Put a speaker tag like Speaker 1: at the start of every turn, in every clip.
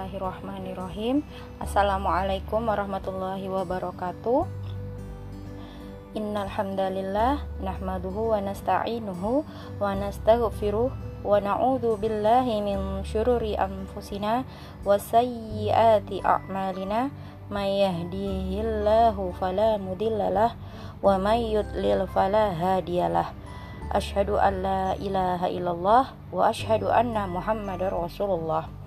Speaker 1: Bismillahirrahmanirrahim. Assalamualaikum warahmatullahi wabarakatuh. Innal hamdalillah nahmaduhu wa nasta'inuhu wa nastaghfiruh wa na'udzu billahi min syururi anfusina wa sayyiati a'malina. May yahdihillahu fala mudhillalah wa may yudlil fala hadiyalah Ashhadu an la ilaha illallah wa ashhadu anna muhammadar rasulullah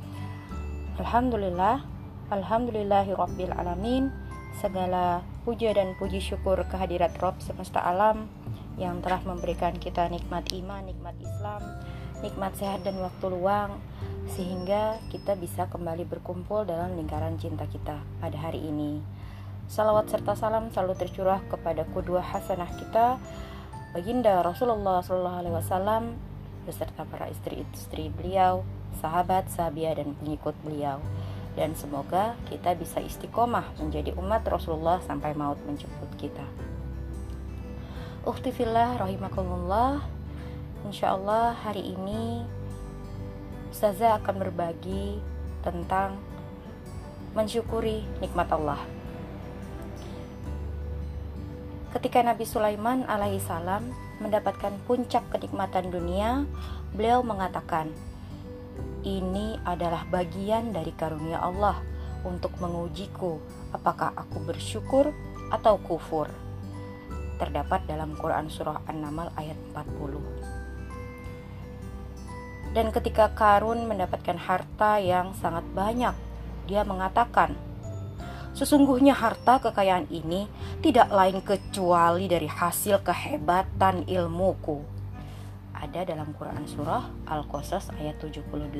Speaker 1: Alhamdulillah, Alhamdulillahi Rabbil Alamin. Segala puja dan puji syukur kehadirat Rob semesta alam Yang telah memberikan kita nikmat iman, nikmat Islam Nikmat sehat dan waktu luang Sehingga kita bisa kembali berkumpul dalam lingkaran cinta kita pada hari ini. Salawat serta salam selalu tercurah kepada kedua hasanah kita Baginda Rasulullah SAW beserta para istri-istri beliau sahabat, sahabiah, dan pengikut beliau. Dan semoga kita bisa istiqomah menjadi umat Rasulullah sampai maut menjemput kita. Ukhtifillah rahimakumullah. Insya Allah hari ini Ustazah akan berbagi tentang mensyukuri nikmat Allah. Ketika Nabi Sulaiman alaihissalam mendapatkan puncak kenikmatan dunia, beliau mengatakan, ini adalah bagian dari karunia Allah untuk mengujiku apakah aku bersyukur atau kufur. Terdapat dalam Quran Surah An-Naml ayat 40. Dan ketika Karun mendapatkan harta yang sangat banyak, dia mengatakan, Sesungguhnya harta kekayaan ini tidak lain kecuali dari hasil kehebatan ilmuku ada dalam Quran Surah Al-Qasas ayat 78.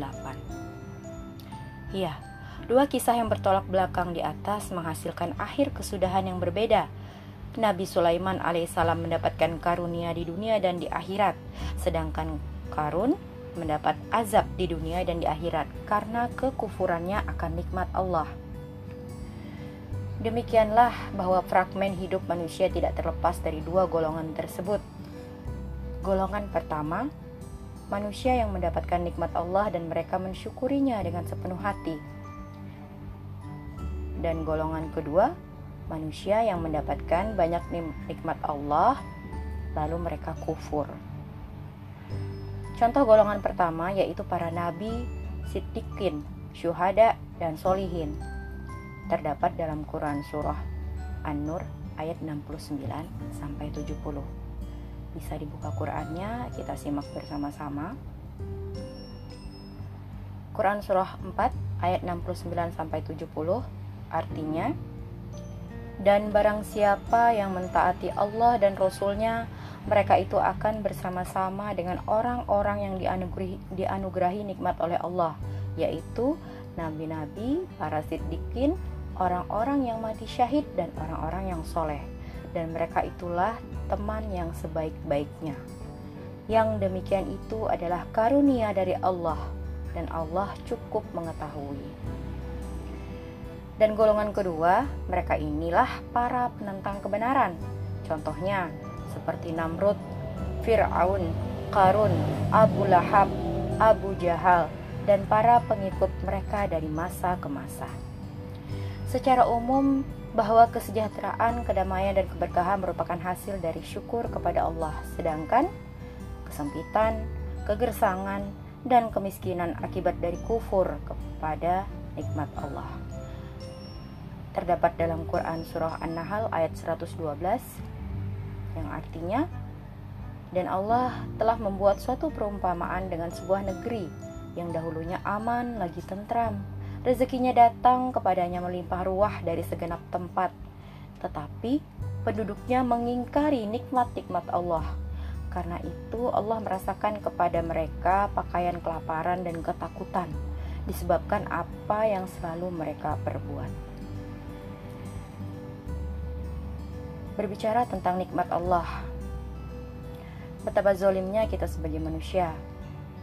Speaker 1: Iya, dua kisah yang bertolak belakang di atas menghasilkan akhir kesudahan yang berbeda. Nabi Sulaiman alaihissalam mendapatkan karunia di dunia dan di akhirat, sedangkan Karun mendapat azab di dunia dan di akhirat karena kekufurannya akan nikmat Allah. Demikianlah bahwa fragmen hidup manusia tidak terlepas dari dua golongan tersebut, Golongan pertama, manusia yang mendapatkan nikmat Allah dan mereka mensyukurinya dengan sepenuh hati. Dan golongan kedua, manusia yang mendapatkan banyak nikmat Allah lalu mereka kufur. Contoh golongan pertama yaitu para nabi, siddiqin, syuhada, dan solihin. Terdapat dalam Quran surah An-Nur ayat 69 sampai 70 bisa dibuka Qurannya kita simak bersama-sama. Quran surah 4 ayat 69 sampai 70 artinya dan barang siapa yang mentaati Allah dan Rasulnya mereka itu akan bersama-sama dengan orang-orang yang dianugerahi, dianugerahi nikmat oleh Allah yaitu nabi-nabi, para siddiqin, orang-orang yang mati syahid dan orang-orang yang soleh. Dan mereka itulah teman yang sebaik-baiknya. Yang demikian itu adalah karunia dari Allah dan Allah cukup mengetahui. Dan golongan kedua, mereka inilah para penentang kebenaran. Contohnya seperti Namrud, Fir'aun, Karun, Abu Lahab, Abu Jahal, dan para pengikut mereka dari masa ke masa. Secara umum, bahwa kesejahteraan, kedamaian, dan keberkahan merupakan hasil dari syukur kepada Allah, sedangkan kesempitan, kegersangan, dan kemiskinan akibat dari kufur kepada nikmat Allah. Terdapat dalam Quran Surah An-Nahl ayat 112 yang artinya dan Allah telah membuat suatu perumpamaan dengan sebuah negeri yang dahulunya aman lagi tentram Rezekinya datang kepadanya melimpah ruah dari segenap tempat, tetapi penduduknya mengingkari nikmat-nikmat Allah. Karena itu, Allah merasakan kepada mereka pakaian kelaparan dan ketakutan, disebabkan apa yang selalu mereka perbuat. Berbicara tentang nikmat Allah, betapa zolimnya kita sebagai manusia,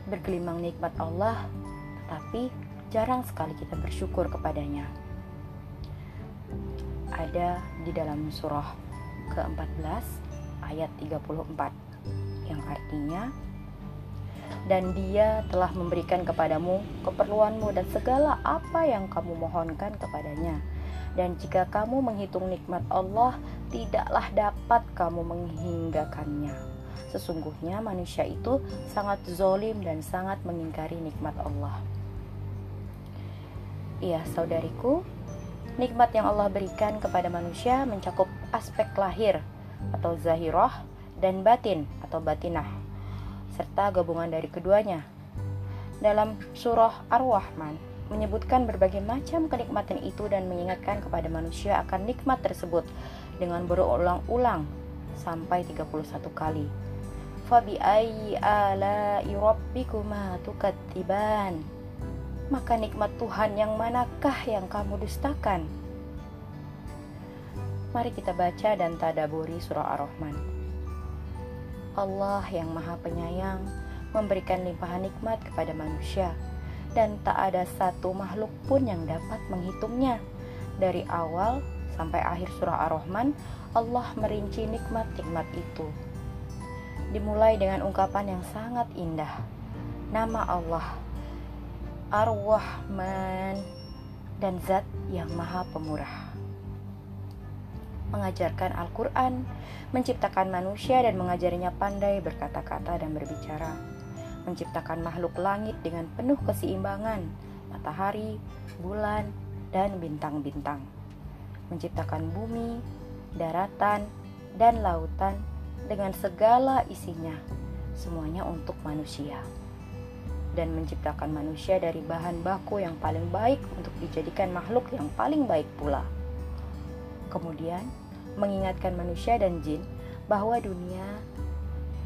Speaker 1: bergelimang nikmat Allah, tetapi jarang sekali kita bersyukur kepadanya. Ada di dalam surah ke-14 ayat 34 yang artinya dan Dia telah memberikan kepadamu keperluanmu dan segala apa yang kamu mohonkan kepadanya. Dan jika kamu menghitung nikmat Allah, tidaklah dapat kamu menghinggakannya. Sesungguhnya manusia itu sangat zolim dan sangat mengingkari nikmat Allah. Iya, saudariku, nikmat yang Allah berikan kepada manusia mencakup aspek lahir atau zahirah dan batin atau batinah serta gabungan dari keduanya. Dalam surah Ar-Rahman menyebutkan berbagai macam kenikmatan itu dan mengingatkan kepada manusia akan nikmat tersebut dengan berulang-ulang sampai 31 kali. Fabi ala'i rabbikuma tukatsiban? Maka nikmat Tuhan yang manakah yang kamu dustakan? Mari kita baca dan tadaburi surah Ar-Rahman. Allah yang Maha Penyayang memberikan limpahan nikmat kepada manusia dan tak ada satu makhluk pun yang dapat menghitungnya. Dari awal sampai akhir surah Ar-Rahman, Allah merinci nikmat-nikmat itu. Dimulai dengan ungkapan yang sangat indah. Nama Allah Ar-Rahman dan Zat yang Maha Pemurah. Mengajarkan Al-Quran, menciptakan manusia dan mengajarinya pandai berkata-kata dan berbicara, menciptakan makhluk langit dengan penuh keseimbangan, matahari, bulan, dan bintang-bintang, menciptakan bumi, daratan, dan lautan dengan segala isinya, semuanya untuk manusia dan menciptakan manusia dari bahan baku yang paling baik untuk dijadikan makhluk yang paling baik pula. Kemudian, mengingatkan manusia dan jin bahwa dunia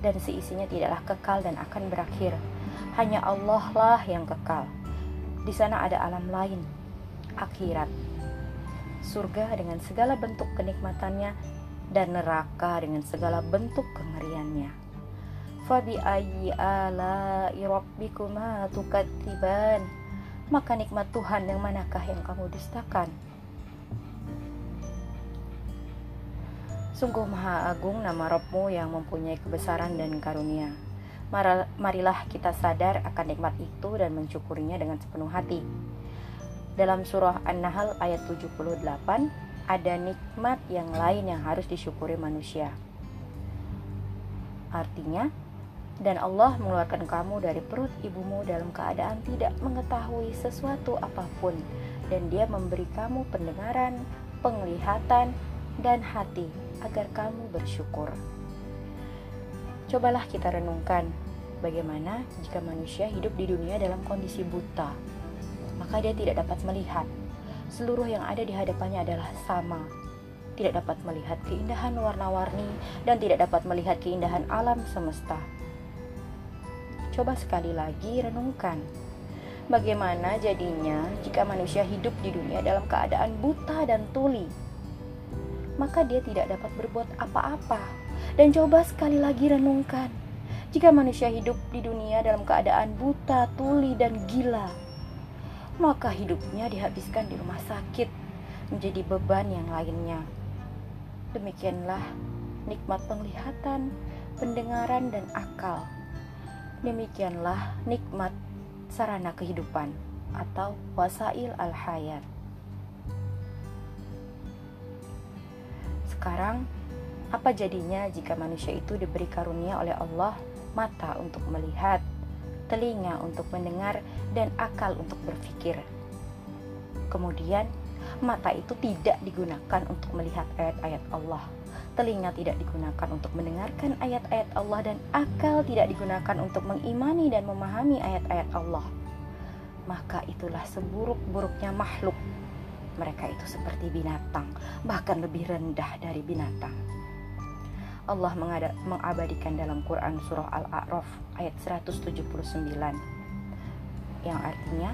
Speaker 1: dan seisinya tidaklah kekal dan akan berakhir. Hanya Allah lah yang kekal. Di sana ada alam lain, akhirat, surga dengan segala bentuk kenikmatannya dan neraka dengan segala bentuk kengeriannya. Fabi ayyi ala rabbikuma tukatsiban? Maka nikmat Tuhan yang manakah yang kamu dustakan? Sungguh maha agung nama Robmu yang mempunyai kebesaran dan karunia. Marilah kita sadar akan nikmat itu dan mensyukurinya dengan sepenuh hati. Dalam surah An-Nahl ayat 78, ada nikmat yang lain yang harus disyukuri manusia. Artinya, dan Allah mengeluarkan kamu dari perut ibumu dalam keadaan tidak mengetahui sesuatu apa pun, dan Dia memberi kamu pendengaran, penglihatan, dan hati agar kamu bersyukur. Cobalah kita renungkan bagaimana jika manusia hidup di dunia dalam kondisi buta, maka dia tidak dapat melihat. Seluruh yang ada di hadapannya adalah sama, tidak dapat melihat keindahan warna-warni dan tidak dapat melihat keindahan alam semesta. Coba sekali lagi renungkan, bagaimana jadinya jika manusia hidup di dunia dalam keadaan buta dan tuli maka dia tidak dapat berbuat apa-apa. Dan coba sekali lagi renungkan, jika manusia hidup di dunia dalam keadaan buta, tuli, dan gila, maka hidupnya dihabiskan di rumah sakit menjadi beban yang lainnya. Demikianlah nikmat penglihatan, pendengaran, dan akal. Demikianlah nikmat sarana kehidupan atau wasail al-hayat. Sekarang, apa jadinya jika manusia itu diberi karunia oleh Allah mata untuk melihat, telinga untuk mendengar, dan akal untuk berpikir? Kemudian, mata itu tidak digunakan untuk melihat ayat-ayat Allah, telinga tidak digunakan untuk mendengarkan ayat-ayat Allah, dan akal tidak digunakan untuk mengimani dan memahami ayat-ayat Allah. Maka itulah seburuk-buruknya makhluk mereka itu seperti binatang, bahkan lebih rendah dari binatang. Allah mengabadikan dalam Quran surah Al-A'raf ayat 179 yang artinya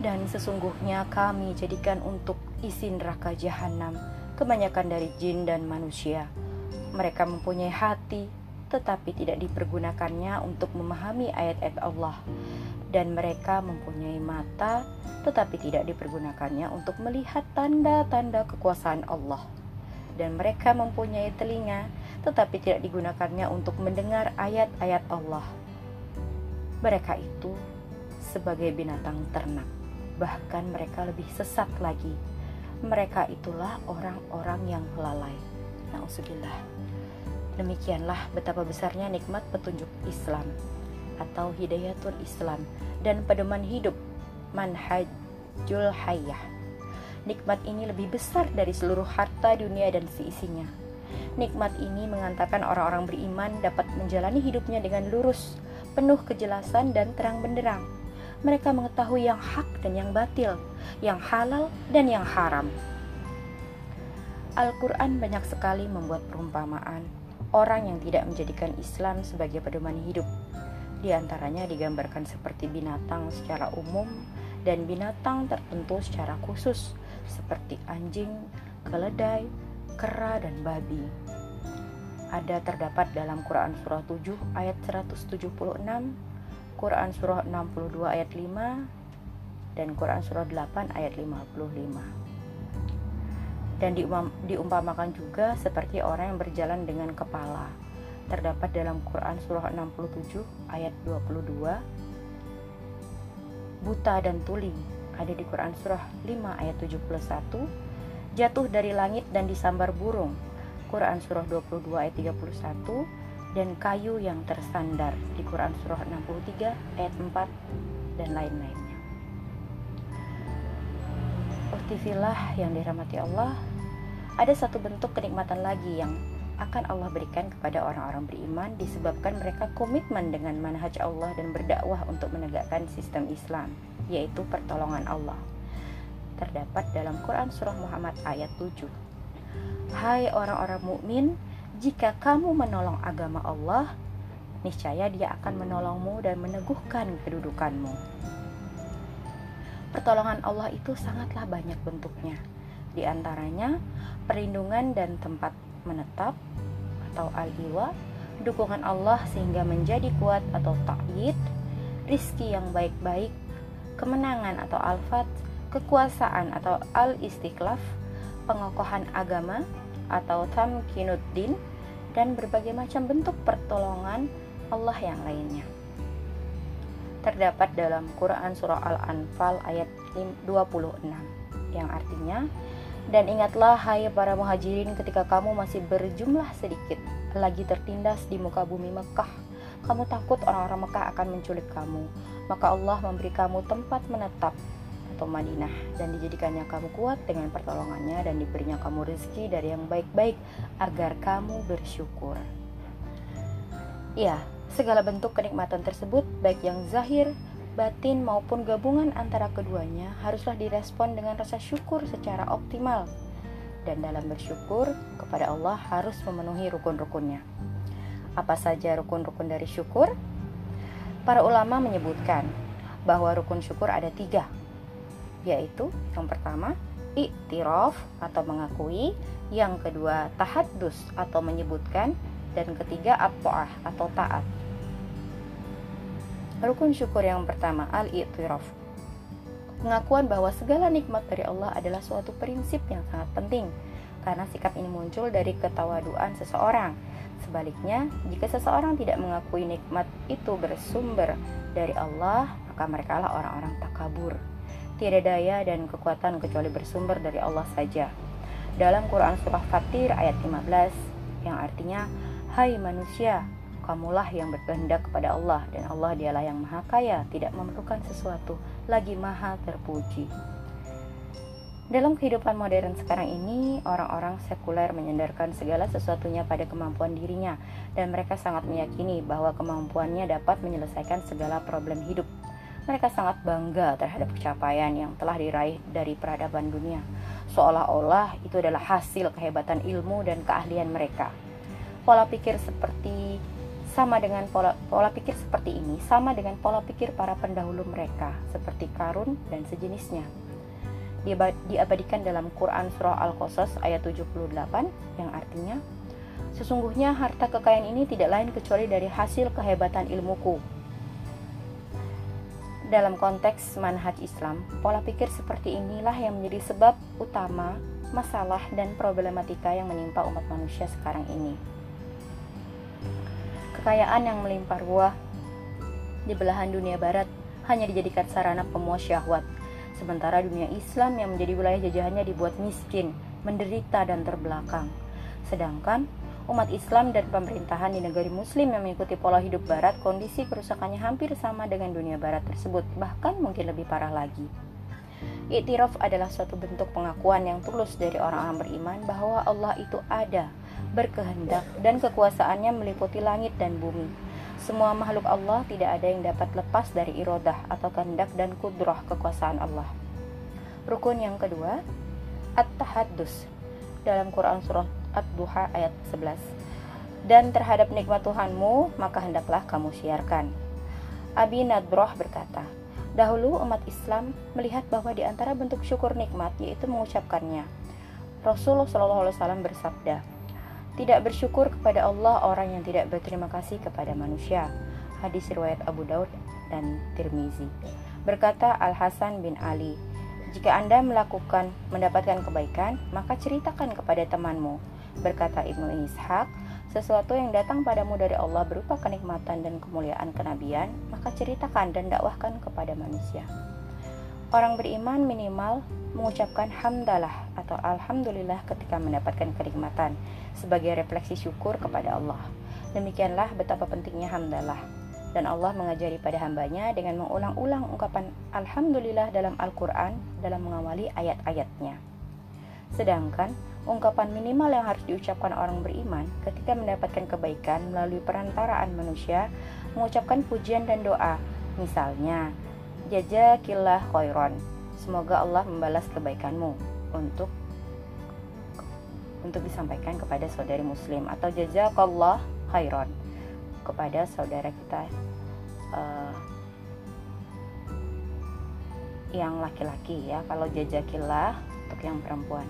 Speaker 1: dan sesungguhnya kami jadikan untuk isi neraka jahanam kebanyakan dari jin dan manusia. Mereka mempunyai hati tetapi tidak dipergunakannya untuk memahami ayat-ayat Allah dan mereka mempunyai mata tetapi tidak dipergunakannya untuk melihat tanda-tanda kekuasaan Allah. Dan mereka mempunyai telinga, tetapi tidak digunakannya untuk mendengar ayat-ayat Allah. Mereka itu sebagai binatang ternak, bahkan mereka lebih sesat lagi. Mereka itulah orang-orang yang lalai. Nauzubillah. Demikianlah betapa besarnya nikmat petunjuk Islam atau hidayatul Islam dan pedoman hidup manhajul hayah. Nikmat ini lebih besar dari seluruh harta dunia dan seisinya. Nikmat ini mengantarkan orang-orang beriman dapat menjalani hidupnya dengan lurus, penuh kejelasan dan terang benderang. Mereka mengetahui yang hak dan yang batil, yang halal dan yang haram. Al-Quran banyak sekali membuat perumpamaan orang yang tidak menjadikan Islam sebagai pedoman hidup. Di antaranya digambarkan seperti binatang secara umum dan binatang tertentu secara khusus, seperti anjing, keledai, kera, dan babi. Ada terdapat dalam Quran Surah 7 ayat 176, Quran Surah 62 ayat 5, dan Quran Surah 8 ayat 55 dan diumpamakan juga seperti orang yang berjalan dengan kepala. Terdapat dalam Quran surah 67 ayat 22. Buta dan tuli ada di Quran surah 5 ayat 71. Jatuh dari langit dan disambar burung. Quran surah 22 ayat 31 dan kayu yang tersandar di Quran surah 63 ayat 4 dan lain-lain. Uktifilah yang dirahmati Allah, ada satu bentuk kenikmatan lagi yang akan Allah berikan kepada orang-orang beriman disebabkan mereka komitmen dengan manhaj Allah dan berdakwah untuk menegakkan sistem Islam, yaitu pertolongan Allah. Terdapat dalam Quran surah Muhammad ayat 7. Hai orang-orang mukmin, jika kamu menolong agama Allah, niscaya Dia akan menolongmu dan meneguhkan kedudukanmu. Pertolongan Allah itu sangatlah banyak bentuknya. Di antaranya perlindungan dan tempat menetap atau al-iwa, dukungan Allah sehingga menjadi kuat atau ta'yid, rizki yang baik-baik, kemenangan atau al-fat, kekuasaan atau al-istiklaf, pengokohan agama atau tamkinuddin, dan berbagai macam bentuk pertolongan Allah yang lainnya terdapat dalam Quran Surah Al-Anfal ayat 26 yang artinya dan ingatlah hai para muhajirin ketika kamu masih berjumlah sedikit lagi tertindas di muka bumi Mekah kamu takut orang-orang Mekah akan menculik kamu. Maka Allah memberi kamu tempat menetap atau Madinah dan dijadikannya kamu kuat dengan pertolongannya dan diberinya kamu rezeki dari yang baik-baik agar kamu bersyukur. Ya Segala bentuk kenikmatan tersebut, baik yang zahir, batin, maupun gabungan antara keduanya, haruslah direspon dengan rasa syukur secara optimal. Dan dalam bersyukur kepada Allah harus memenuhi rukun-rukunnya. Apa saja rukun-rukun dari syukur? Para ulama menyebutkan bahwa rukun syukur ada tiga, yaitu yang pertama, iktiraf atau mengakui, yang kedua, tahadus atau menyebutkan, dan ketiga, apoah atau taat. Rukun syukur yang pertama, al-i'tiraf. Pengakuan bahwa segala nikmat dari Allah adalah suatu prinsip yang sangat penting karena sikap ini muncul dari ketawaduan seseorang. Sebaliknya, jika seseorang tidak mengakui nikmat itu bersumber dari Allah, maka mereka lah orang-orang takabur. Tiada daya dan kekuatan kecuali bersumber dari Allah saja. Dalam Quran Surah Fatir ayat 15 yang artinya, Hai manusia, kamulah yang berkehendak kepada Allah dan Allah dialah yang maha kaya, tidak memerlukan sesuatu, lagi maha terpuji. Dalam kehidupan modern sekarang ini, orang-orang sekuler menyandarkan segala sesuatunya pada kemampuan dirinya, dan mereka sangat meyakini bahwa kemampuannya dapat menyelesaikan segala problem hidup. Mereka sangat bangga terhadap pencapaian yang telah diraih dari peradaban dunia, seolah-olah itu adalah hasil kehebatan ilmu dan keahlian mereka. Pola pikir seperti sama dengan pola, pola pikir seperti ini sama dengan pola pikir para pendahulu mereka seperti Karun dan sejenisnya. Diabadikan dalam Quran Surah Al-Qasas ayat 78 yang artinya Sesungguhnya harta kekayaan ini tidak lain kecuali dari hasil kehebatan ilmuku. Dalam konteks manhaj Islam, pola pikir seperti inilah yang menjadi sebab utama masalah dan problematika yang menimpa umat manusia sekarang ini kekayaan yang melimpah ruah di belahan dunia barat hanya dijadikan sarana pemuas syahwat. Sementara dunia Islam yang menjadi wilayah jajahannya dibuat miskin, menderita dan terbelakang. Sedangkan umat Islam dan pemerintahan di negeri muslim yang mengikuti pola hidup barat, kondisi kerusakannya hampir sama dengan dunia barat tersebut, bahkan mungkin lebih parah lagi. Iktiraf adalah suatu bentuk pengakuan yang tulus dari orang-orang beriman bahwa Allah itu ada, berkehendak, dan kekuasaannya meliputi langit dan bumi. Semua makhluk Allah tidak ada yang dapat lepas dari irodah atau kehendak dan kudrah kekuasaan Allah. Rukun yang kedua, At-Tahaddus dalam Quran Surah Ad-Duha ayat 11. Dan terhadap nikmat Tuhanmu, maka hendaklah kamu siarkan. Abi Nadroh berkata, Dahulu umat Islam melihat bahwa di antara bentuk syukur nikmat yaitu mengucapkannya. Rasulullah SAW bersabda, tidak bersyukur kepada Allah orang yang tidak berterima kasih kepada manusia. Hadis riwayat Abu Daud dan Tirmizi. Berkata Al Hasan bin Ali, jika Anda melakukan mendapatkan kebaikan, maka ceritakan kepada temanmu. Berkata Ibnu Ishaq, sesuatu yang datang padamu dari Allah berupa kenikmatan dan kemuliaan kenabian, maka ceritakan dan dakwahkan kepada manusia. Orang beriman minimal mengucapkan hamdalah atau alhamdulillah ketika mendapatkan kenikmatan sebagai refleksi syukur kepada Allah. Demikianlah betapa pentingnya hamdalah. Dan Allah mengajari pada hambanya dengan mengulang-ulang ungkapan Alhamdulillah dalam Al-Quran dalam mengawali ayat-ayatnya. Sedangkan ungkapan minimal yang harus diucapkan orang beriman ketika mendapatkan kebaikan melalui perantaraan manusia mengucapkan pujian dan doa. Misalnya jazakillah khairan. Semoga Allah membalas kebaikanmu untuk untuk disampaikan kepada saudari muslim. Atau jazakallah khairan. Kepada saudara kita uh, yang laki-laki ya. Kalau jazakillah untuk yang perempuan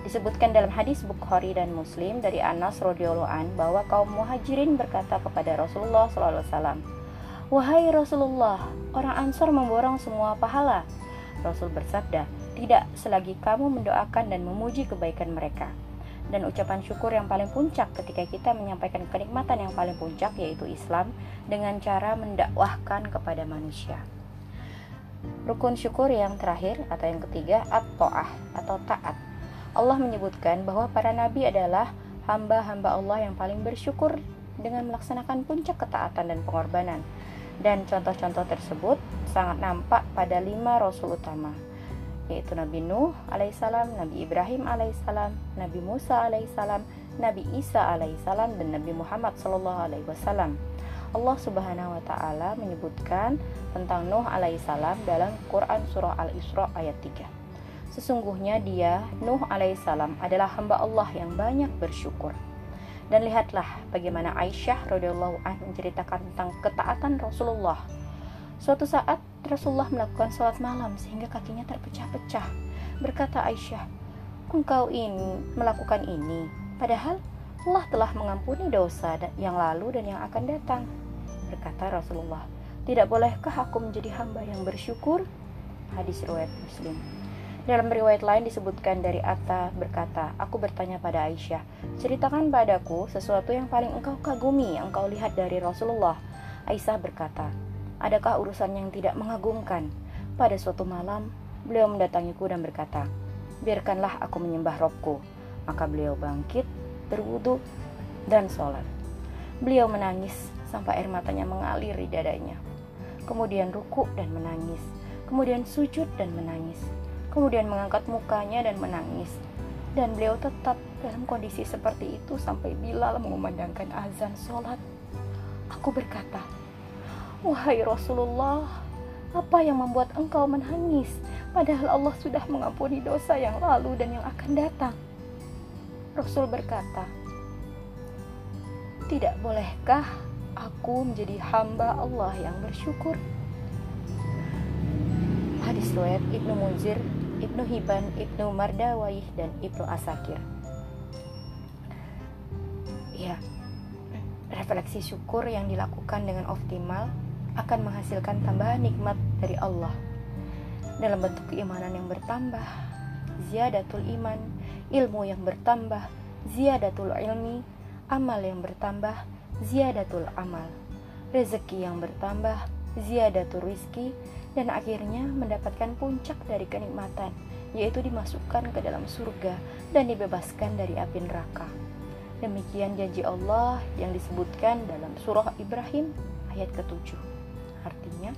Speaker 1: Disebutkan dalam hadis Bukhari dan Muslim dari Anas radhiyallahu bahwa kaum muhajirin berkata kepada Rasulullah SAW, Wahai Rasulullah, orang Ansor memborong semua pahala. Rasul bersabda, tidak selagi kamu mendoakan dan memuji kebaikan mereka. Dan ucapan syukur yang paling puncak ketika kita menyampaikan kenikmatan yang paling puncak yaitu Islam dengan cara mendakwahkan kepada manusia. Rukun syukur yang terakhir atau yang ketiga at-to'ah atau taat Allah menyebutkan bahwa para nabi adalah hamba-hamba Allah yang paling bersyukur dengan melaksanakan puncak ketaatan dan pengorbanan. Dan contoh-contoh tersebut sangat nampak pada lima rasul utama, yaitu Nabi Nuh alaihissalam, Nabi Ibrahim alaihissalam, Nabi Musa alaihissalam, Nabi Isa alaihissalam, dan Nabi Muhammad sallallahu alaihi wasallam. Allah Subhanahu wa taala menyebutkan tentang Nuh alaihissalam dalam Quran surah Al-Isra ayat 3. Sesungguhnya dia, Nuh alaihissalam, adalah hamba Allah yang banyak bersyukur. Dan lihatlah bagaimana Aisyah radhiyallahu anh menceritakan tentang ketaatan Rasulullah. Suatu saat Rasulullah melakukan sholat malam sehingga kakinya terpecah-pecah. Berkata Aisyah, engkau ini melakukan ini, padahal Allah telah mengampuni dosa yang lalu dan yang akan datang. Berkata Rasulullah, tidak bolehkah aku menjadi hamba yang bersyukur? Hadis riwayat Muslim. Dalam riwayat lain disebutkan dari Atta berkata, Aku bertanya pada Aisyah, ceritakan padaku sesuatu yang paling engkau kagumi yang engkau lihat dari Rasulullah. Aisyah berkata, Adakah urusan yang tidak mengagumkan? Pada suatu malam, beliau mendatangiku dan berkata, Biarkanlah aku menyembah Robku. Maka beliau bangkit, berwudu, dan sholat. Beliau menangis sampai air matanya mengalir di dadanya. Kemudian ruku dan menangis. Kemudian sujud dan menangis kemudian mengangkat mukanya dan menangis. Dan beliau tetap dalam kondisi seperti itu sampai Bilal mengumandangkan azan sholat. Aku berkata, Wahai Rasulullah, apa yang membuat engkau menangis? Padahal Allah sudah mengampuni dosa yang lalu dan yang akan datang. Rasul berkata, Tidak bolehkah aku menjadi hamba Allah yang bersyukur? Hadis riwayat Ibnu Munzir Ibnu Hibban, Ibnu Mardawaih, dan Ibnu Asakir. Ya, refleksi syukur yang dilakukan dengan optimal akan menghasilkan tambahan nikmat dari Allah dalam bentuk keimanan yang bertambah, ziyadatul iman, ilmu yang bertambah, ziyadatul ilmi, amal yang bertambah, ziyadatul amal, rezeki yang bertambah, ziyadatul rizki, dan akhirnya mendapatkan puncak dari kenikmatan, yaitu dimasukkan ke dalam surga dan dibebaskan dari api neraka. Demikian janji Allah yang disebutkan dalam surah Ibrahim ayat ke-7. Artinya,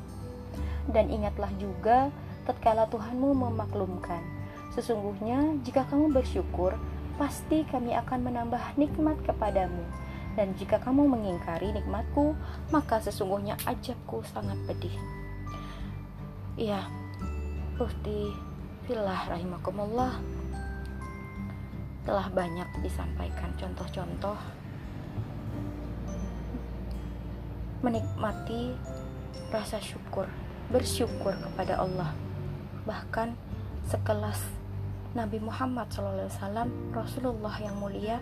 Speaker 1: dan ingatlah juga tatkala Tuhanmu memaklumkan, sesungguhnya jika kamu bersyukur, pasti kami akan menambah nikmat kepadamu dan jika kamu mengingkari nikmatku, maka sesungguhnya ajabku sangat pedih. Iya, Bukti Filah rahimakumullah telah banyak disampaikan contoh-contoh menikmati rasa syukur, bersyukur kepada Allah. Bahkan sekelas Nabi Muhammad SAW, Rasulullah yang mulia,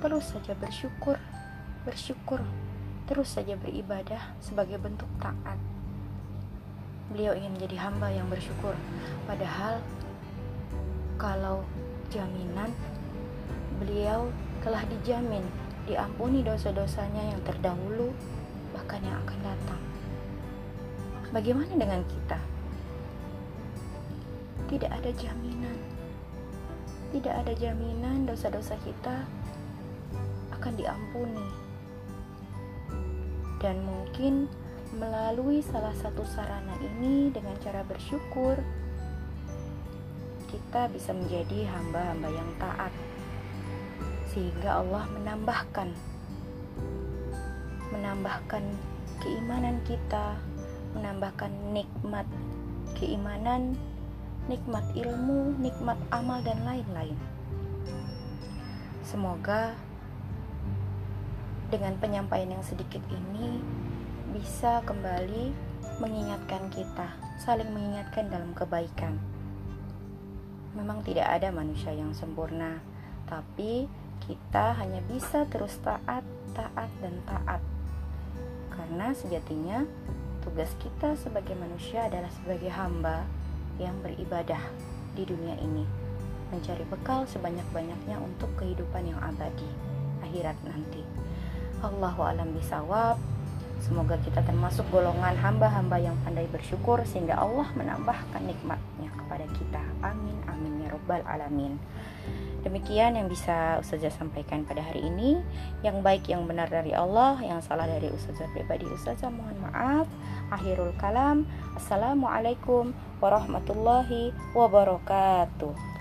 Speaker 1: terus saja bersyukur, bersyukur, terus saja beribadah sebagai bentuk taat. Beliau ingin menjadi hamba yang bersyukur, padahal kalau jaminan beliau telah dijamin diampuni dosa-dosanya yang terdahulu bahkan yang akan datang. Bagaimana dengan kita? Tidak ada jaminan. Tidak ada jaminan dosa-dosa kita akan diampuni. Dan mungkin melalui salah satu sarana ini dengan cara bersyukur kita bisa menjadi hamba-hamba yang taat. Sehingga Allah menambahkan menambahkan keimanan kita menambahkan nikmat keimanan nikmat ilmu nikmat amal dan lain-lain. Semoga dengan penyampaian yang sedikit ini bisa kembali mengingatkan kita, saling mengingatkan dalam kebaikan. Memang tidak ada manusia yang sempurna, tapi kita hanya bisa terus taat, taat, dan taat. Karena sejatinya tugas kita sebagai manusia adalah sebagai hamba yang beribadah di dunia ini, mencari bekal sebanyak-banyaknya untuk kehidupan yang abadi akhirat nanti. Allahu alam bisawab. Semoga kita termasuk golongan hamba-hamba yang pandai bersyukur sehingga Allah menambahkan nikmatnya kepada kita. Amin amin ya robbal alamin. Demikian yang bisa Ustazah sampaikan pada hari ini. Yang baik yang benar dari Allah, yang salah dari Ustazah pribadi Ustazah mohon maaf. Akhirul kalam. Assalamualaikum warahmatullahi wabarakatuh.